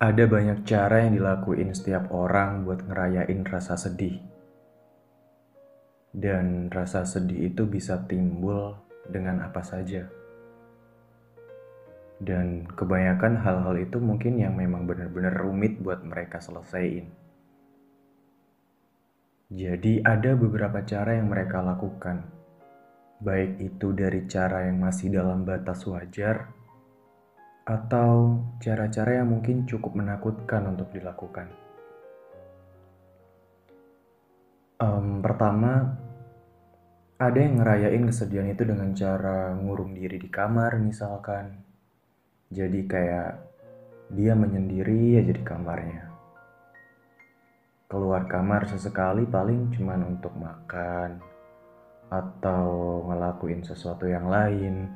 Ada banyak cara yang dilakuin setiap orang buat ngerayain rasa sedih. Dan rasa sedih itu bisa timbul dengan apa saja. Dan kebanyakan hal-hal itu mungkin yang memang benar-benar rumit buat mereka selesaiin. Jadi ada beberapa cara yang mereka lakukan. Baik itu dari cara yang masih dalam batas wajar, atau cara-cara yang mungkin cukup menakutkan untuk dilakukan. Um, pertama, ada yang ngerayain kesedihan itu dengan cara ngurung diri di kamar misalkan. Jadi kayak dia menyendiri aja di kamarnya. Keluar kamar sesekali paling cuman untuk makan atau ngelakuin sesuatu yang lain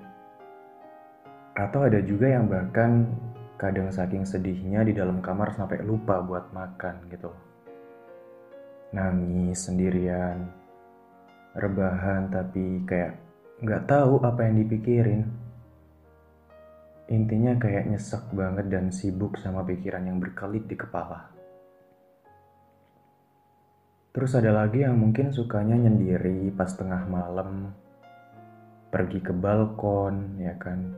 atau ada juga yang bahkan kadang saking sedihnya di dalam kamar sampai lupa buat makan gitu. Nangis sendirian, rebahan tapi kayak nggak tahu apa yang dipikirin. Intinya kayak nyesek banget dan sibuk sama pikiran yang berkelit di kepala. Terus ada lagi yang mungkin sukanya nyendiri pas tengah malam, pergi ke balkon, ya kan,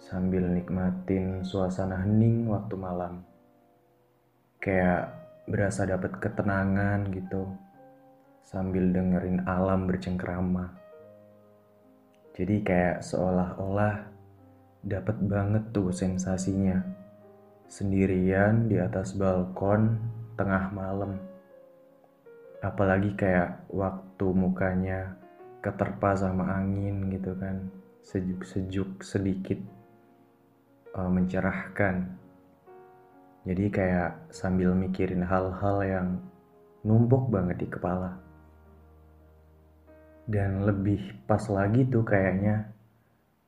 sambil nikmatin suasana hening waktu malam. Kayak berasa dapat ketenangan gitu sambil dengerin alam bercengkrama. Jadi kayak seolah-olah dapat banget tuh sensasinya. Sendirian di atas balkon tengah malam. Apalagi kayak waktu mukanya keterpa sama angin gitu kan. Sejuk-sejuk sedikit uh, mencerahkan. Jadi kayak sambil mikirin hal-hal yang numpuk banget di kepala. Dan lebih pas lagi tuh kayaknya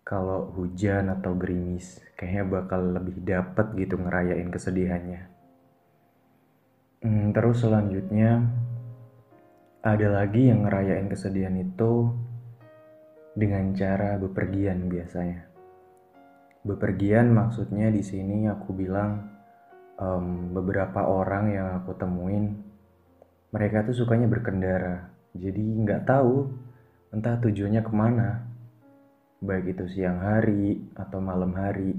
kalau hujan atau gerimis, kayaknya bakal lebih dapet gitu ngerayain kesedihannya. Hmm, terus selanjutnya ada lagi yang ngerayain kesedihan itu dengan cara bepergian biasanya. Bepergian maksudnya di sini aku bilang um, beberapa orang yang aku temuin mereka tuh sukanya berkendara. Jadi nggak tahu entah tujuannya ke mana. Baik itu siang hari atau malam hari.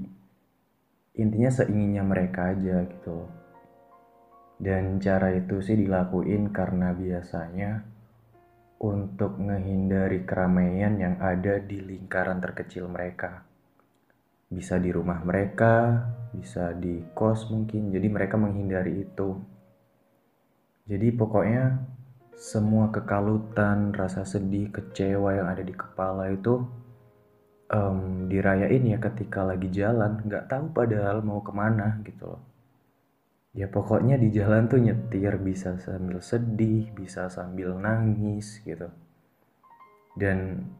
Intinya seinginnya mereka aja gitu. Dan cara itu sih dilakuin karena biasanya untuk menghindari keramaian yang ada di lingkaran terkecil mereka bisa di rumah mereka, bisa di kos mungkin. Jadi mereka menghindari itu. Jadi pokoknya semua kekalutan, rasa sedih, kecewa yang ada di kepala itu um, dirayain ya ketika lagi jalan. Nggak tahu padahal mau ke mana gitu loh. Ya pokoknya di jalan tuh nyetir bisa sambil sedih, bisa sambil nangis gitu. Dan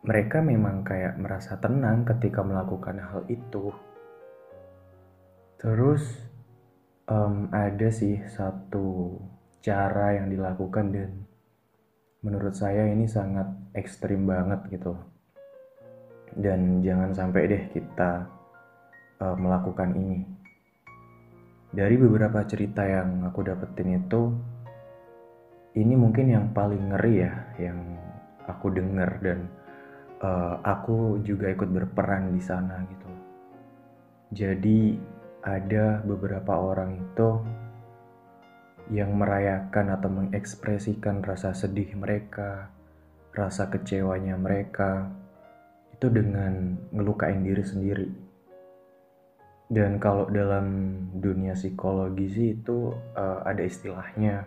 mereka memang kayak merasa tenang ketika melakukan hal itu. Terus um, ada sih satu cara yang dilakukan dan menurut saya ini sangat ekstrim banget gitu. Dan jangan sampai deh kita uh, melakukan ini. Dari beberapa cerita yang aku dapetin itu, ini mungkin yang paling ngeri ya, yang aku denger dan uh, aku juga ikut berperan di sana gitu. Jadi ada beberapa orang itu yang merayakan atau mengekspresikan rasa sedih mereka, rasa kecewanya mereka itu dengan ngelukain diri sendiri. Dan kalau dalam dunia psikologi sih itu uh, ada istilahnya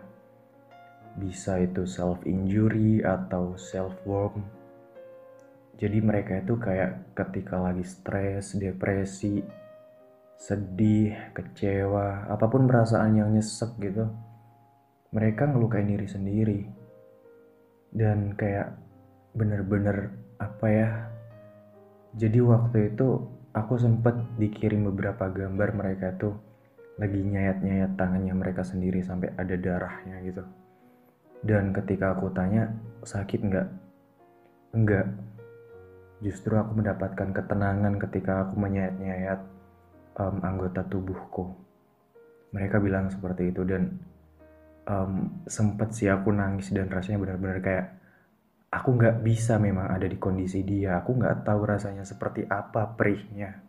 bisa itu self injury atau self harm jadi mereka itu kayak ketika lagi stres, depresi, sedih, kecewa, apa pun perasaan yang nyesek gitu, mereka ngelukain diri sendiri. Dan kayak bener-bener apa ya, jadi waktu itu aku sempet dikirim beberapa gambar mereka tuh lagi nyayat-nyayat tangannya mereka sendiri sampai ada darahnya gitu. Dan ketika aku tanya, sakit nggak? Enggak, Justru aku mendapatkan ketenangan ketika aku menyayat-nyayat um, anggota tubuhku. mereka bilang seperti itu dan um, sempet sih aku nangis dan rasanya benar-benar kayak aku nggak bisa memang ada di kondisi dia. Aku nggak tahu rasanya seperti apa perihnya.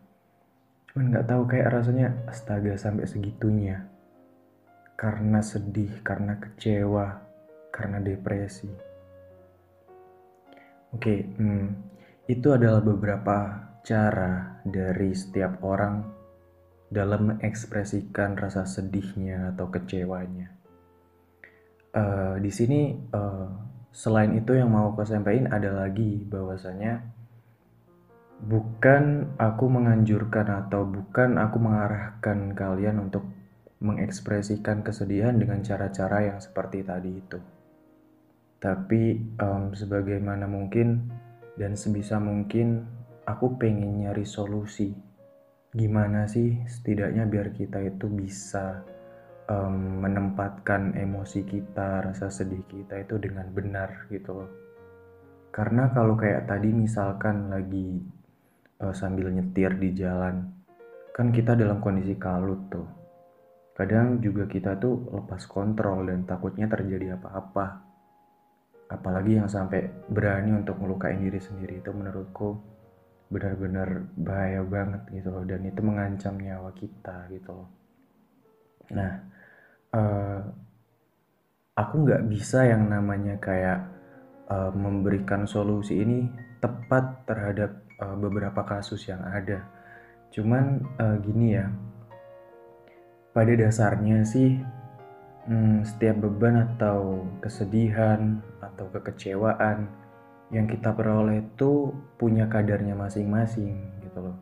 Cuman nggak tahu kayak rasanya astaga sampai segitunya. Karena sedih karena kecewa karena depresi. Oke hmm, itu adalah beberapa cara dari setiap orang dalam mengekspresikan rasa sedihnya atau kecewanya. Uh, di sini uh, selain itu yang mau aku sampaikan ada lagi bahwasanya bukan aku menganjurkan atau bukan aku mengarahkan kalian untuk mengekspresikan kesedihan dengan cara-cara yang seperti tadi itu. Tapi um, sebagaimana mungkin dan sebisa mungkin aku pengen nyari solusi gimana sih setidaknya biar kita itu bisa um, menempatkan emosi kita, rasa sedih kita itu dengan benar gitu loh. Karena kalau kayak tadi misalkan lagi uh, sambil nyetir di jalan, kan kita dalam kondisi kalut tuh. Kadang juga kita tuh lepas kontrol dan takutnya terjadi apa-apa. Apalagi yang sampai berani untuk melukai diri sendiri itu menurutku benar-benar bahaya banget gitu loh. Dan itu mengancam nyawa kita gitu loh. Nah uh, aku nggak bisa yang namanya kayak uh, memberikan solusi ini tepat terhadap uh, beberapa kasus yang ada. Cuman uh, gini ya. Pada dasarnya sih hmm, setiap beban atau kesedihan atau kekecewaan yang kita peroleh itu punya kadarnya masing-masing gitu loh.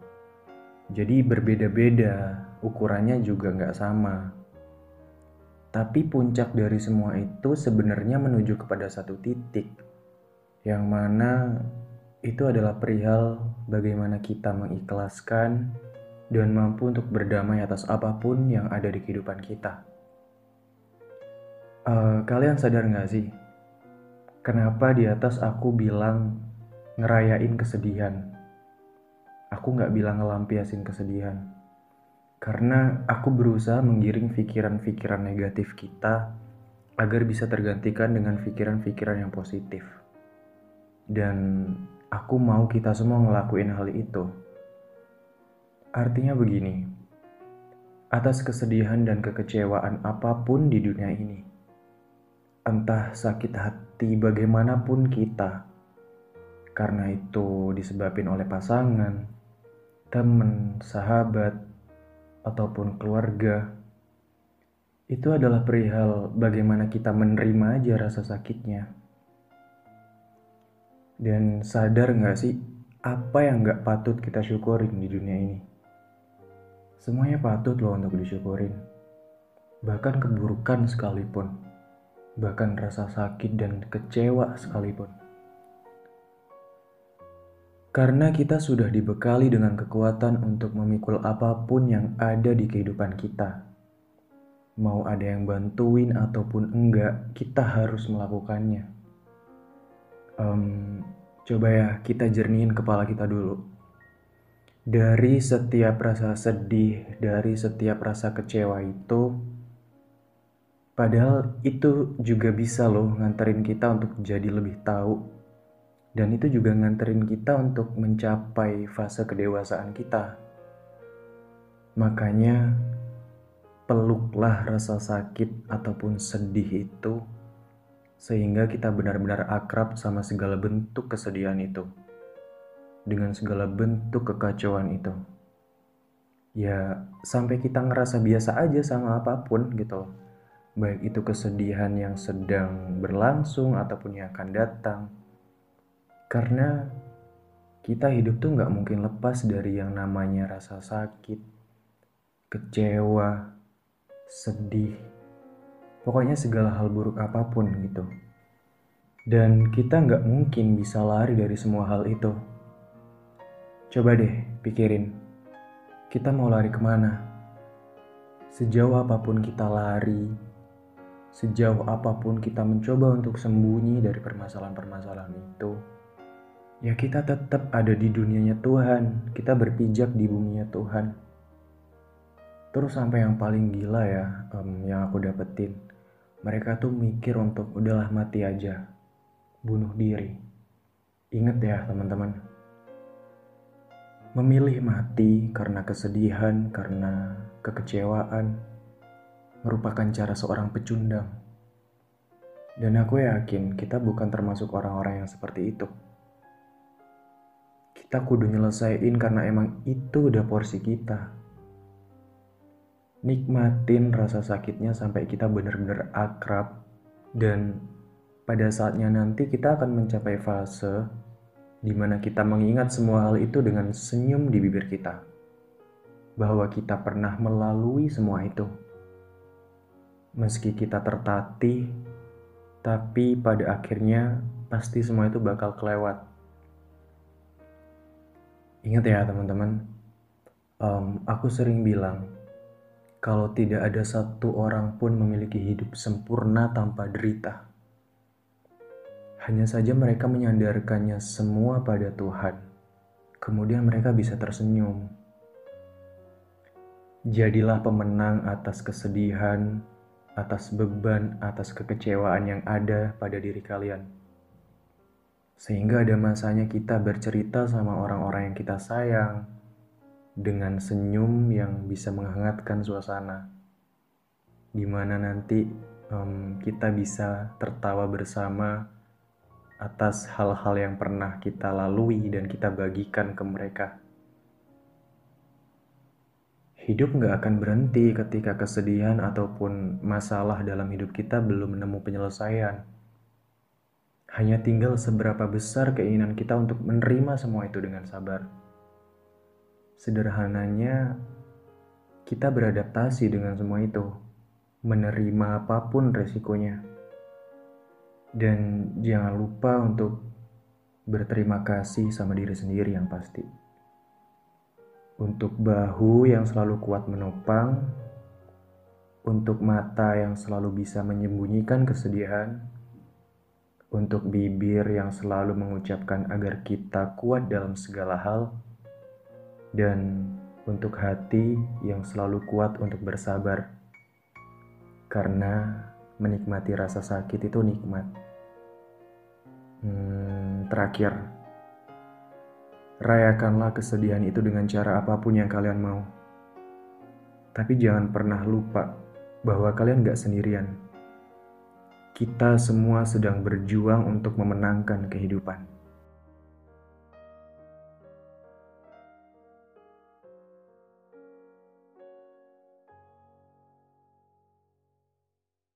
Jadi berbeda-beda, ukurannya juga nggak sama. Tapi puncak dari semua itu sebenarnya menuju kepada satu titik, yang mana itu adalah perihal bagaimana kita mengikhlaskan dan mampu untuk berdamai atas apa pun yang ada di kehidupan kita. Uh, kalian sadar nggak sih, Kenapa di atas aku bilang ngerayain kesedihan? Aku nggak bilang ngelampiasin kesedihan. Karena aku berusaha menggiring pikiran-pikiran negatif kita agar bisa tergantikan dengan pikiran-pikiran yang positif. Dan aku mau kita semua ngelakuin hal itu. Artinya begini, atas kesedihan dan kekecewaan apa pun di dunia ini, entah sakit hati bagaimanapun kita, karena itu disebabkan oleh pasangan, teman, sahabat, ataupun keluarga. Itu adalah perihal bagaimana kita menerima aja rasa sakitnya. Dan sadar gak sih apa yang gak patut kita syukurin di dunia ini? Semuanya patut loh untuk disyukurin. Bahkan keburukan sekalipun bahkan rasa sakit dan kecewa sekalipun. Karena kita sudah dibekali dengan kekuatan untuk memikul apa pun yang ada di kehidupan kita. Mau ada yang bantuin ataupun enggak, kita harus melakukannya. Um, coba ya kita jernihin kepala kita dulu. Dari setiap rasa sedih, dari setiap rasa kecewa itu, Padahal itu juga bisa loh nganterin kita untuk jadi lebih tahu. Dan itu juga nganterin kita untuk mencapai fase kedewasaan kita. Makanya peluklah rasa sakit ataupun sedih itu sehingga kita benar-benar akrab sama segala bentuk kesedihan itu. Dengan segala bentuk kekacauan itu. Ya, sampai kita ngerasa biasa aja sama apa pun gitu loh baik itu kesedihan yang sedang berlangsung ataupun yang akan datang. Karena kita hidup tuh nggak mungkin lepas dari yang namanya rasa sakit, kecewa, sedih, pokoknya segala hal buruk apa pun gitu. Dan kita nggak mungkin bisa lari dari semua hal itu. Coba deh pikirin, kita mau lari ke mana? Sejauh apa pun kita lari, Sejauh apa pun kita mencoba untuk sembunyi dari permasalahan-permasalahan itu, ya kita tetap ada di dunianya Tuhan. Kita berpijak di buminya Tuhan. Terus sampai yang paling gila ya, um, yang aku dapetin, mereka tuh mikir untuk udahlah mati aja, bunuh diri. Ingat ya teman-teman, memilih mati karena kesedihan, karena kekecewaan, merupakan cara seorang pecundang. Dan aku yakin kita bukan termasuk orang-orang yang seperti itu. Kita kudu nyelesain karena emang itu udah porsi kita nikmatin rasa sakitnya sampai kita benar-benar akrab dan pada saatnya nanti kita akan mencapai fase di mana kita mengingat semua hal itu dengan senyum di bibir kita bahwa kita pernah melalui semua itu meski kita tertatih tapi pada akhirnya pasti semua itu bakal kelewat ingat ya teman-teman um, aku sering bilang kalau tidak ada satu orang pun memiliki hidup sempurna tanpa derita. Hanya saja mereka menyandarkannya semua pada Tuhan. Kemudian mereka bisa tersenyum. Jadilah pemenang atas kesedihan, atas beban, atas kekecewaan yang ada pada diri kalian. Sehingga ada masanya kita bercerita sama orang-orang yang kita sayang, dengan senyum yang bisa menghangatkan suasana, di mana nanti um, kita bisa tertawa bersama atas hal-hal yang pernah kita lalui dan kita bagikan ke mereka. Hidup nggak akan berhenti ketika kesedihan ataupun masalah dalam hidup kita belum menemu penyelesaian. Hanya tinggal seberapa besar keinginan kita untuk menerima semua itu dengan sabar. Sederhananya, kita beradaptasi dengan semua itu, menerima apa pun resikonya. Dan jangan lupa untuk berterima kasih sama diri sendiri yang pasti. Untuk bahu yang selalu kuat menopang, untuk mata yang selalu bisa menyembunyikan kesedihan, untuk bibir yang selalu mengucapkan agar kita kuat dalam segala hal dan untuk hati yang selalu kuat untuk bersabar, karena menikmati rasa sakit itu nikmat. Hmm, terakhir, rayakanlah kesedihan itu dengan cara apa pun yang kalian mau. Tapi jangan pernah lupa bahwa kalian gak sendirian. Kita semua sedang berjuang untuk memenangkan kehidupan.